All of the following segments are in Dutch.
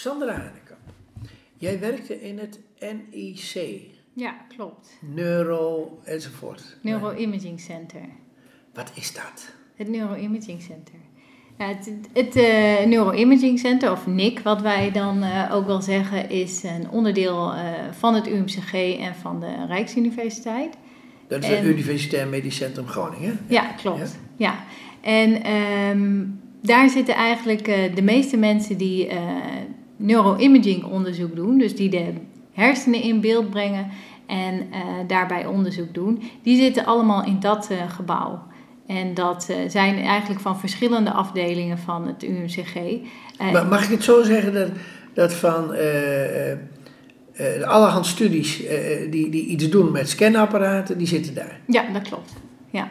Sandra Hanekamp, jij werkte in het NIC, Ja, klopt. neuro enzovoort. Neuroimaging Center. Wat is dat? Het Neuroimaging Center. Ja, het het eh, Neuroimaging Center, of NIC, wat wij dan eh, ook wel zeggen, is een onderdeel eh, van het UMCG en van de Rijksuniversiteit. Dat is En- het Universitair Medisch Centrum Groningen. Ja, klopt. Ja. En ehm, daar zitten eigenlijk de meeste mensen die neuroimaging onderzoek doen, dus die de hersenen in beeld brengen en eh, daarbij onderzoek doen, die zitten allemaal in dat eh, gebouw. En dat eh, zijn eigenlijk van verschillende afdelingen van het UMCG. Maar mag ik het zo zeggen dat, dat van allerhand studies die, die iets doen met scanapparaten, die zitten daar? Ja, dat klopt. Ja.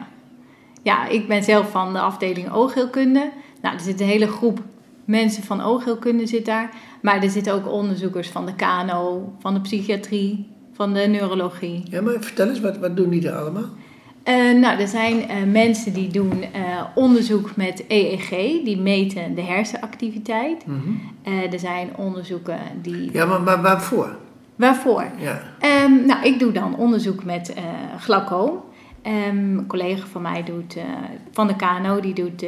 ja, ik ben zelf van de afdeling oogheelkunde. Nou, er zit een hele groep mensen van oogheelkunde zit daar. Maar er zitten ook onderzoekers van de KNO, van de psychiatrie, van de neurologie. Ja, maar vertel eens, wat, wat doen die er allemaal? Eh, nou, er zijn eh, mensen die doen eh, onderzoek met EEG, die meten de hersenactiviteit. Eh, er zijn onderzoeken die... Ja, maar, maar waarvoor? Waarvoor? Ja. Ehm, nou, ik doe dan onderzoek met glaucoom. Ehm, een collega van mij doet, van de KNO, die doet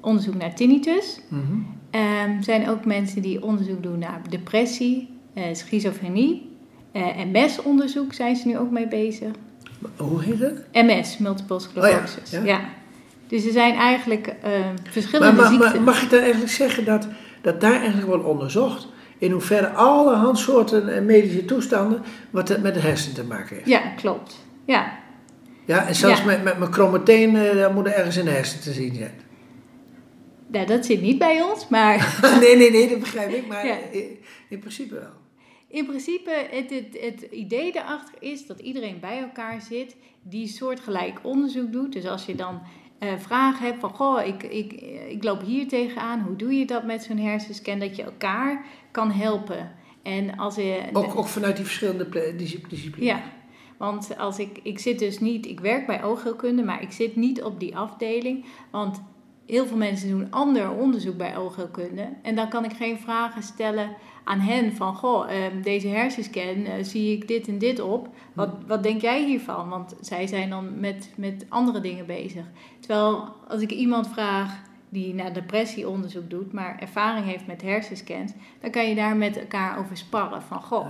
onderzoek naar tinnitus. Mhm. Ehm, Er zijn ook mensen die onderzoek doen naar depressie, eh, schizofrenie. eh MS-onderzoek zijn ze nu ook mee bezig. Hoe heet het? MS, multiple sclerosis. Oh ja, ja, ja. Dus er zijn eigenlijk eh, verschillende maar, ziekten. maar mag ik dan eigenlijk zeggen dat, dat daar eigenlijk wordt onderzocht in hoeverre alle soorten en medische toestanden wat het met de hersenen te maken heeft? Ja, klopt. Ja, Ja, en zelfs Ja. met, met mijn kromme teen, dat moet er ergens in de hersenen te zien zijn. Nou, dat zit niet bij ons, maar nee, nee, nee, dat begrijp ik, maar Ja. in, in principe wel. In principe, het, het, het idee daarachter is dat iedereen bij elkaar zit die soortgelijk onderzoek doet. Dus als je dan eh, vragen hebt van, goh, ik, ik, ik loop hier tegenaan, hoe doe je dat met zo'n hersenscan? Dat je elkaar kan helpen. En als je... Ook, ook vanuit die verschillende disciplines. Ja, want als ik, ik zit dus niet, ik werk bij oogheelkunde, maar ik zit niet op die afdeling. Want heel veel mensen doen ander onderzoek bij oogheelkunde. En dan kan ik geen vragen stellen aan hen van, goh, ehm, deze hersenscan, eh, zie ik dit en dit op. Wat, wat denk jij hiervan? Want zij zijn dan met, met andere dingen bezig. Terwijl als ik iemand vraag die naar depressieonderzoek doet, maar ervaring heeft met hersenscans, dan kan je daar met elkaar over sparren van, goh,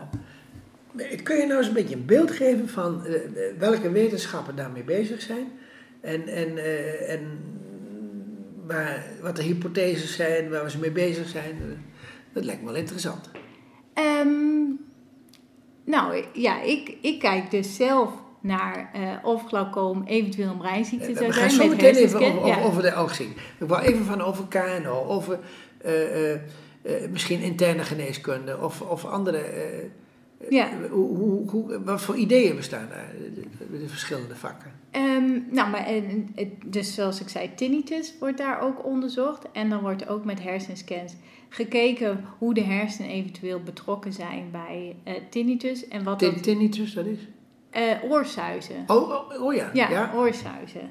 Kun je nou eens een beetje een beeld geven van eh, eh, welke wetenschappen daarmee bezig zijn? En, en, en waar, wat de hypotheses zijn, waar we ze mee bezig zijn? Eh, Dat lijkt me wel interessant. Ehm, nou ja, ik, ik kijk dus zelf naar eh, of glaucoom eventueel een breinziekte Eh, zou we gaan zijn zo met meteen even over, over, Ja. over de oogziekte. Ik wou even van over KNO, over misschien interne geneeskunde of, of andere. Ja. hoe, hoe, hoe, wat voor ideeën bestaan daar, de, de- de verschillende vakken? Ehm, nou, maar en, dus zoals ik zei, tinnitus wordt daar ook onderzocht. En dan wordt ook met hersenscans gekeken hoe de hersenen eventueel betrokken zijn bij eh, tinnitus. En wat Tin- dat, Tinnitus, dat is? eh, oorsuizen. Oh, oh, oh ja. Ja, ja. oorsuizen.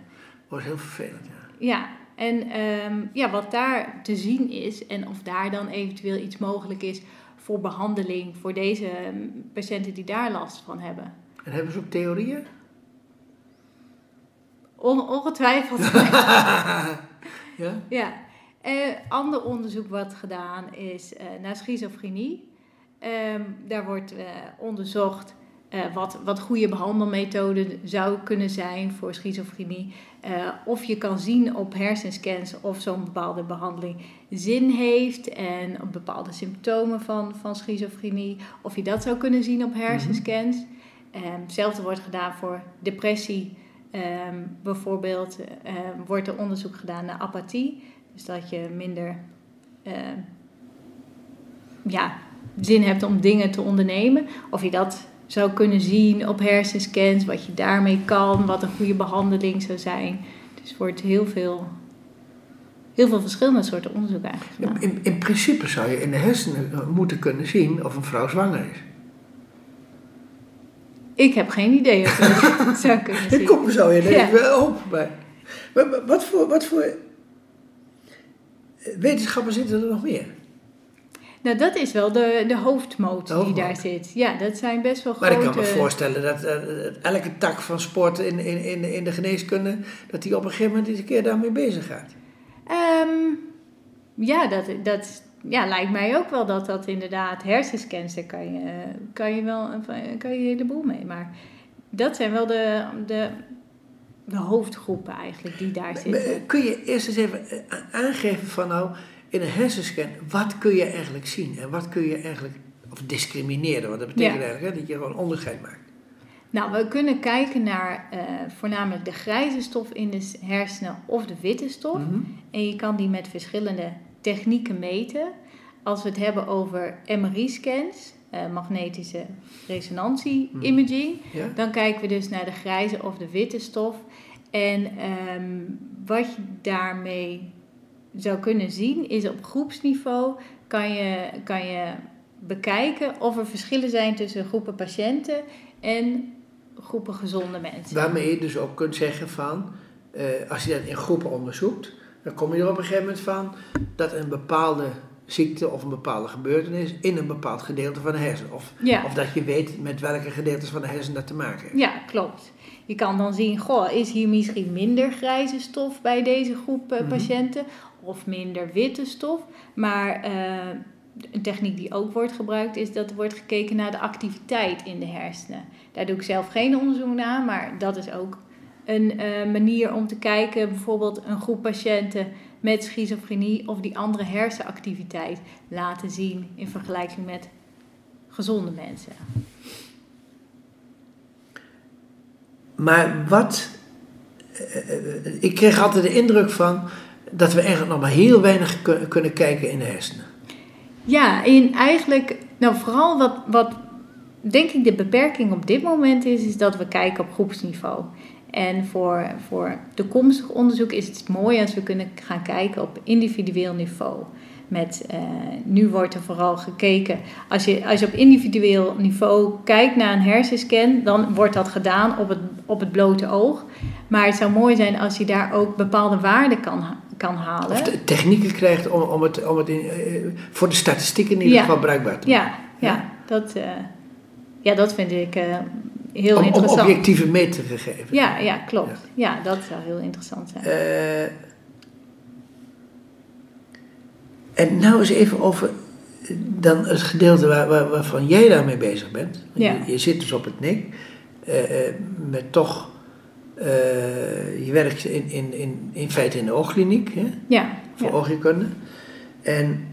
Dat is heel vervelend, ja. Ja, en ehm, ja, wat daar te zien is en of daar dan eventueel iets mogelijk is voor behandeling voor deze ehm, patiënten die daar last van hebben. En hebben ze ook theorieën? On- ongetwijfeld. ja? ja. Eh, ander onderzoek wat gedaan is eh, naar schizofrenie. Ehm, daar wordt eh, onderzocht eh, wat, wat goede behandelmethoden zou kunnen zijn voor schizofrenie. Eh, of je kan zien op hersenscans of zo'n bepaalde behandeling zin heeft en op bepaalde symptomen van, van schizofrenie. Of je dat zou kunnen zien op hersenscans. Ehm, hetzelfde wordt gedaan voor depressie. Ehm, bijvoorbeeld ehm, wordt er onderzoek gedaan naar apathie. Dus dat je minder ja, zin hebt om dingen te ondernemen. Of je dat zou kunnen zien op hersenscans, wat je daarmee kan, wat een goede behandeling zou zijn. Dus er wordt heel veel, heel veel verschillende soorten onderzoek eigenlijk gedaan. In, in principe zou je in de hersenen moeten kunnen zien of een vrouw zwanger is. Ik heb geen idee of je dat zou kunnen Ik zien. kom er zo in Ja. even open bij. Maar, maar wat voor, wat voor wetenschappen zitten er nog meer? Nou, dat is wel de, de hoofdmoot De die daar zit. Ja, dat zijn best wel Maar grote... ik kan me voorstellen dat eh, elke tak van sport in, in, in, in de geneeskunde, dat die op een gegeven moment eens een keer daarmee bezig gaat. Ehm, ja, dat, dat ja, lijkt mij ook wel dat dat inderdaad hersenscans, daar kan je, kan je wel een- kan je een heleboel mee. Maar dat zijn wel de, de, de hoofdgroepen eigenlijk die daar Maar, zitten. Kun je eerst eens even eh, aangeven van nou, in een hersenscan, wat kun je eigenlijk zien? En wat kun je eigenlijk, of discrimineren, want dat betekent Ja. eigenlijk hè, dat je gewoon onderscheid maakt. Nou, we kunnen kijken naar eh, voornamelijk de grijze stof in de hersenen of de witte stof. Mhm. En je kan die met verschillende technieken meten. Als we het hebben over MRI-scans, eh, magnetische resonantie-imaging, Ja? dan kijken we dus naar de grijze of de witte stof. En ehm, wat je daarmee zou kunnen zien, is op groepsniveau kan je, kan je bekijken of er verschillen zijn tussen groepen patiënten en groepen gezonde mensen. Waarmee je dus ook kunt zeggen van, eh, als je dat in groepen onderzoekt, dan kom je er op een gegeven moment van dat een bepaalde ziekte of een bepaalde gebeurtenis in een bepaald gedeelte van de hersen. Of, Ja. of dat je weet met welke gedeeltes van de hersen dat te maken heeft. Ja, klopt. Je kan dan zien, goh, is hier misschien minder grijze stof bij deze groep eh, Mhm. patiënten of minder witte stof. Maar eh, een techniek die ook wordt gebruikt is dat er wordt gekeken naar de activiteit in de hersenen. Daar doe ik zelf geen onderzoek naar, maar dat is ook een eh, manier om te kijken, bijvoorbeeld een groep patiënten met schizofrenie of die andere hersenactiviteit laten zien in vergelijking met gezonde mensen. Maar wat. eh, eh, ik kreeg altijd de indruk van dat we eigenlijk nog maar heel weinig kun- kunnen kijken in de hersenen. Ja, in eigenlijk, nou vooral wat, wat denk ik de beperking op dit moment is, is dat we kijken op groepsniveau. En voor, voor toekomstig onderzoek is het mooi als we kunnen gaan kijken op individueel niveau. Met, eh, nu wordt er vooral gekeken, als je, als je op individueel niveau kijkt naar een hersenscan, dan wordt dat gedaan op het, op het blote oog. Maar het zou mooi zijn als je daar ook bepaalde waarden kan, kan halen. Of de technieken krijgt om, om het, om het in, eh, voor de statistieken in ieder Ja. geval bruikbaar te Ja, maken. ja, dat, eh, ja, dat vind ik heel Om, om interessant. objectieve meetgegevens. ja, ja, klopt. Ja. dat zou heel interessant zijn. Eh, en nou eens even over eh, dan het gedeelte waar, waar, waarvan jij daarmee bezig bent. Ja. Je, je zit dus op het nek, eh, eh, met toch, je werkt in, in, in, in feite in de oogkliniek, hè, ja, voor ja. oogheelkunde. En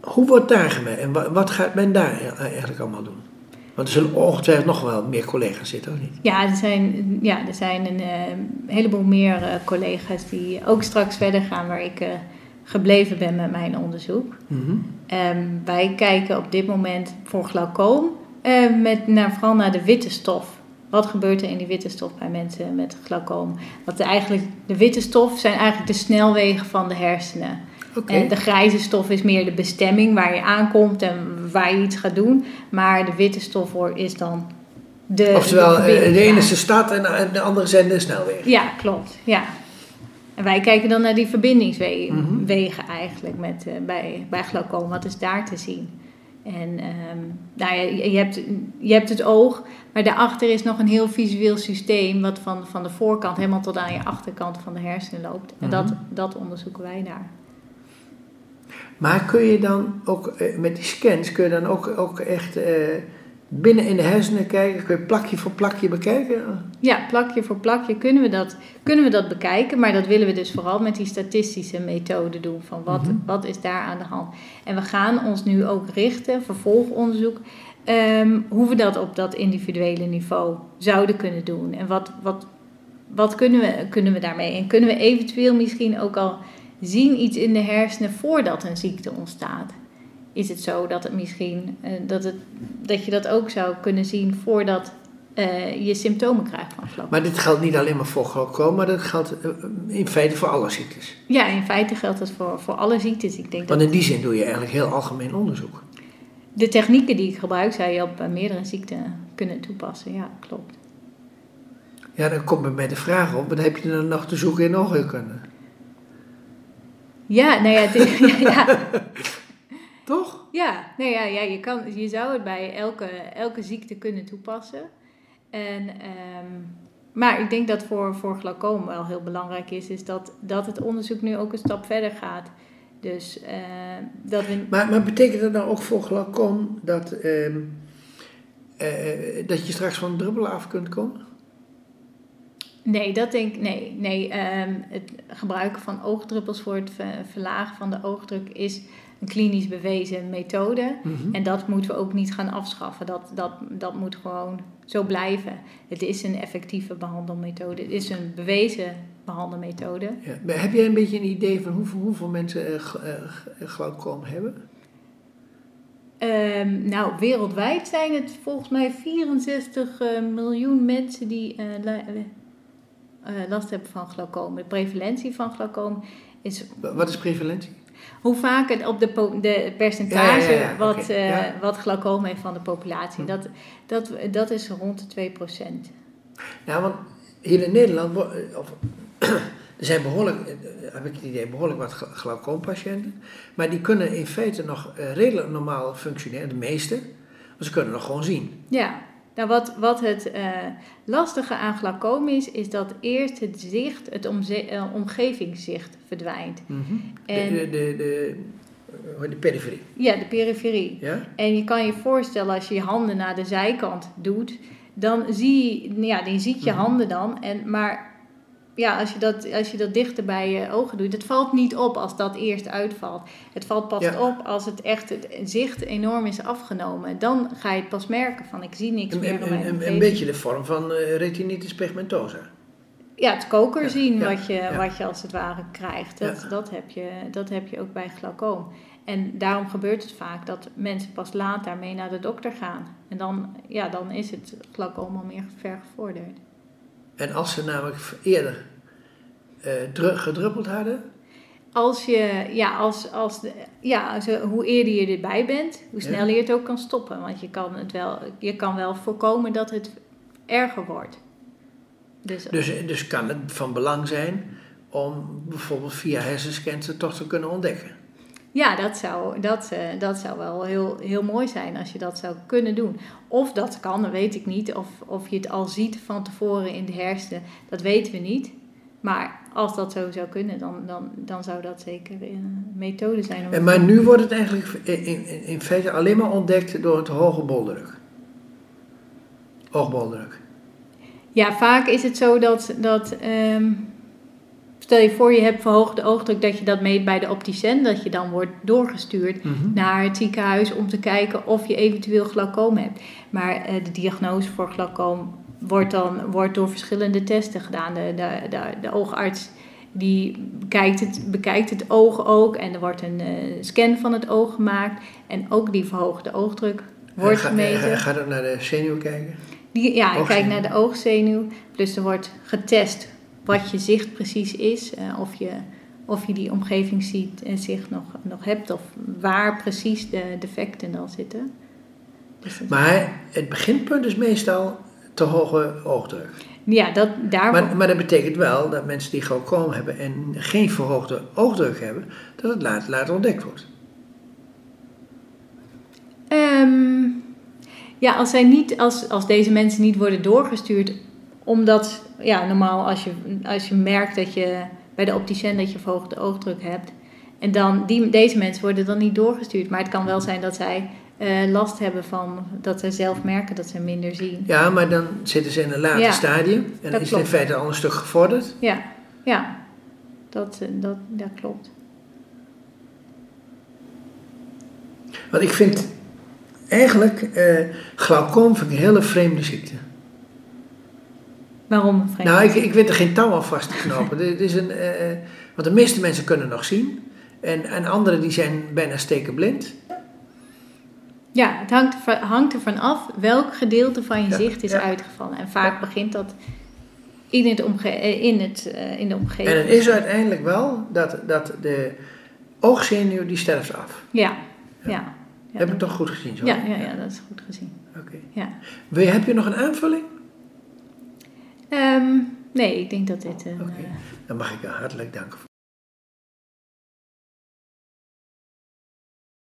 hoe wordt daar gemerkt en wat, wat gaat men daar eigenlijk allemaal doen? Want er zullen ongetwijfeld nog wel meer collega's zitten, of niet? Ja, er zijn, ja, er zijn een eh, heleboel meer eh, collega's die ook straks verder gaan waar ik eh, gebleven ben met mijn onderzoek. Mhm. Ehm, wij kijken op dit moment voor glaucoom met, naar, vooral naar de witte stof. Wat gebeurt er in die witte stof bij mensen met glaucoom? Want de, eigenlijk, de witte stof zijn eigenlijk de snelwegen van de hersenen. En de grijze stof is meer de bestemming waar je aankomt en waar je iets gaat doen. Maar de witte stof is dan de. Oftewel, de eh, de ene is de stad en de- de andere zijn de snelwegen. Ja, klopt. Ja. En wij kijken dan naar die verbindingswegen Mhm. eigenlijk met, eh, bij, bij glaucoom. Wat is daar te zien? En ehm, nou ja, je, hebt, je hebt het oog, maar daarachter is nog een heel visueel systeem... wat van, van de voorkant helemaal tot aan je achterkant van de hersenen loopt. En dat, Mhm. dat onderzoeken wij daar. Maar kun je dan ook eh, met die scans, kun je dan ook, ook echt eh, binnen in de hersenen kijken? Kun je plakje voor plakje bekijken? Ja, plakje voor plakje kunnen we, dat, kunnen we dat bekijken. Maar dat willen we dus vooral met die statistische methode doen. Van wat, Mhm. wat is daar aan de hand? En we gaan ons nu ook richten, vervolgonderzoek, ehm, hoe we dat op dat individuele niveau zouden kunnen doen. En wat, wat, wat kunnen, we, kunnen we daarmee? En kunnen we eventueel misschien ook al zien iets in de hersenen voordat een ziekte ontstaat? Is het zo dat, het misschien, eh, dat, het, dat je dat ook zou kunnen zien voordat eh, je symptomen krijgt van glaucoom. Maar dit geldt niet alleen maar voor glaucoom, maar dat geldt eh, in feite voor alle ziektes. Ja, in feite geldt dat voor, voor alle ziektes. Ik denk dat Want in die zin doe je eigenlijk heel algemeen onderzoek. de technieken die ik gebruik, zou je op meerdere ziekten kunnen toepassen. Ja, klopt. Ja, dan komt bij mij de vraag op, wat heb je dan nog te zoeken in oogheelkunde? Ja, nou ja, het is- ja, ja. Toch? Ja, nee, ja, ja je, kan, je zou het bij elke, elke ziekte kunnen toepassen. En, ehm, maar ik denk dat voor, voor glaucoom wel heel belangrijk is, is dat, dat het onderzoek nu ook een stap verder gaat. Dus eh, dat we... Maar, maar betekent dat nou ook voor glaucoom dat, ehm, eh, dat je straks van druppelen af kunt komen? Nee, dat denk ik, nee. nee ehm, het gebruiken van oogdruppels voor het verlagen van de oogdruk is een klinisch bewezen methode. Mhm. En dat moeten we ook niet gaan afschaffen. Dat, dat, dat moet gewoon zo blijven. Het is een effectieve behandelmethode. Het is een bewezen behandelmethode. Ja. Maar heb jij een beetje een idee van hoeveel, hoeveel mensen uh, glaucoom hebben? Um, nou, wereldwijd zijn het volgens mij 64 uh, miljoen mensen die uh, last hebben van glaucoom. De prevalentie van glaucoom is. Wat is prevalentie? Hoe vaak het op de, de percentage ja, wat, okay. wat glaucoom heeft van de populatie. Hm. Dat, dat, dat is rond de 2%. Nou, want hier in Nederland, of, er zijn behoorlijk, heb ik het idee, behoorlijk wat glaucoompatiënten. Maar die kunnen in feite nog redelijk normaal functioneren, de meeste. Maar ze kunnen nog gewoon zien. Ja, nou wat, wat het uh, lastige aan glaucoom is, is dat eerst het zicht, het omze- uh, omgevingszicht verdwijnt. Mm-hmm. en, de, de, de, de, de periferie. Ja, de periferie. Ja? En je kan je voorstellen als je je handen naar de zijkant doet, dan zie je, ja, dan ziet je Mm-hmm. handen dan. En, maar ja, als je, dat, als je dat dichter bij je ogen doet, het valt niet op als dat eerst uitvalt. Het valt pas Ja. op als het echt het zicht enorm is afgenomen. Dan ga je het pas merken van ik zie niks meer een, beetje de vorm van eh, retinitis pigmentosa. Ja, het koker Ja, zien ja, wat, je, wat je als het ware krijgt. Dat, dat, heb je, dat heb je ook bij glaucoom. En daarom gebeurt het vaak dat mensen pas later mee naar de dokter gaan. En dan, ja, dan is het glaucoom al meer ver gevorderd. En als ze namelijk eerder eh, dru- gedruppeld hadden, Als je, ja, als, als de, ja als, hoe eerder je erbij bent, hoe Ja. sneller je het ook kan stoppen. Want je kan, het wel, je kan wel voorkomen dat het erger wordt. Dus, dus, dus kan het van belang zijn om bijvoorbeeld via hersenscans het toch te kunnen ontdekken. Ja, dat zou, dat, eh, dat zou wel heel, heel mooi zijn als je dat zou kunnen doen. Of dat kan, dat weet ik niet. Of, of je het al ziet van tevoren in de hersenen, dat weten we niet. Maar als dat zo zou kunnen, dan, dan, dan zou dat zeker een methode zijn. Om En maar nu wordt het eigenlijk in, in, in feite alleen maar ontdekt door het hoge boldruk. Oogboldruk. Ja, vaak is het zo dat, dat ehm, stel je voor je hebt verhoogde oogdruk, dat je dat meet bij de opticien, dat je dan wordt doorgestuurd Mhm. naar het ziekenhuis om te kijken of je eventueel glaucoom hebt. Maar eh, de diagnose voor glaucoom wordt dan wordt door verschillende testen gedaan. De, de, de, de oogarts die bekijkt het, bekijkt het oog ook en er wordt een eh, scan van het oog gemaakt en ook die verhoogde oogdruk wordt Ga- gemeten. Ga, gaat ook naar de zenuw kijken? Die, ja, ik kijk naar de oogzenuw. Dus er wordt getest wat je zicht precies is. eh, of, je, of je die omgeving ziet en zicht nog, nog hebt. Of waar precies de defecten dan zitten. Dus Maar het beginpunt is meestal te hoge oogdruk. ja, dat, daarvoor... Maar, maar dat betekent wel dat mensen die glaucoom hebben en geen verhoogde oogdruk hebben, dat het later, later ontdekt wordt. Ehm, ja, als, zij niet, als, als deze mensen niet worden doorgestuurd, omdat, ja, normaal als je, als je merkt dat je bij de opticien dat je verhoogde oogdruk hebt, en dan, die, deze mensen worden dan niet doorgestuurd. Maar het kan wel zijn dat zij eh, last hebben van, dat zij zelf merken dat ze minder zien. Ja, maar dan zitten ze in een later Ja, stadium en is het in feite al een stuk gevorderd. Ja, ja, dat, eh, dat, dat klopt. Want ik vind eigenlijk eh glaucoom vind ik een hele vreemde ziekte. Waarom? Frank? Nou, ik, ik weet er geen touw aan vast te knopen. Dit is een, eh, eh, want de meeste mensen kunnen nog zien. En, en anderen die zijn bijna stekenblind. Ja, het hangt, hangt ervan af welk gedeelte van je Ja, zicht is ja. uitgevallen. En vaak begint dat in, het omge eh, in, het, in de omgeving. En het is uiteindelijk wel dat, dat de oogzenuw die sterft af. Ja, ja. ja. Heb ik toch goed gezien zo? Ja, ja, ja, dat is goed gezien. Oké. Ja. Heb je nog een aanvulling? Ehm, nee, ik denk dat dit... een, Oké. eh, Dan mag ik je hartelijk danken.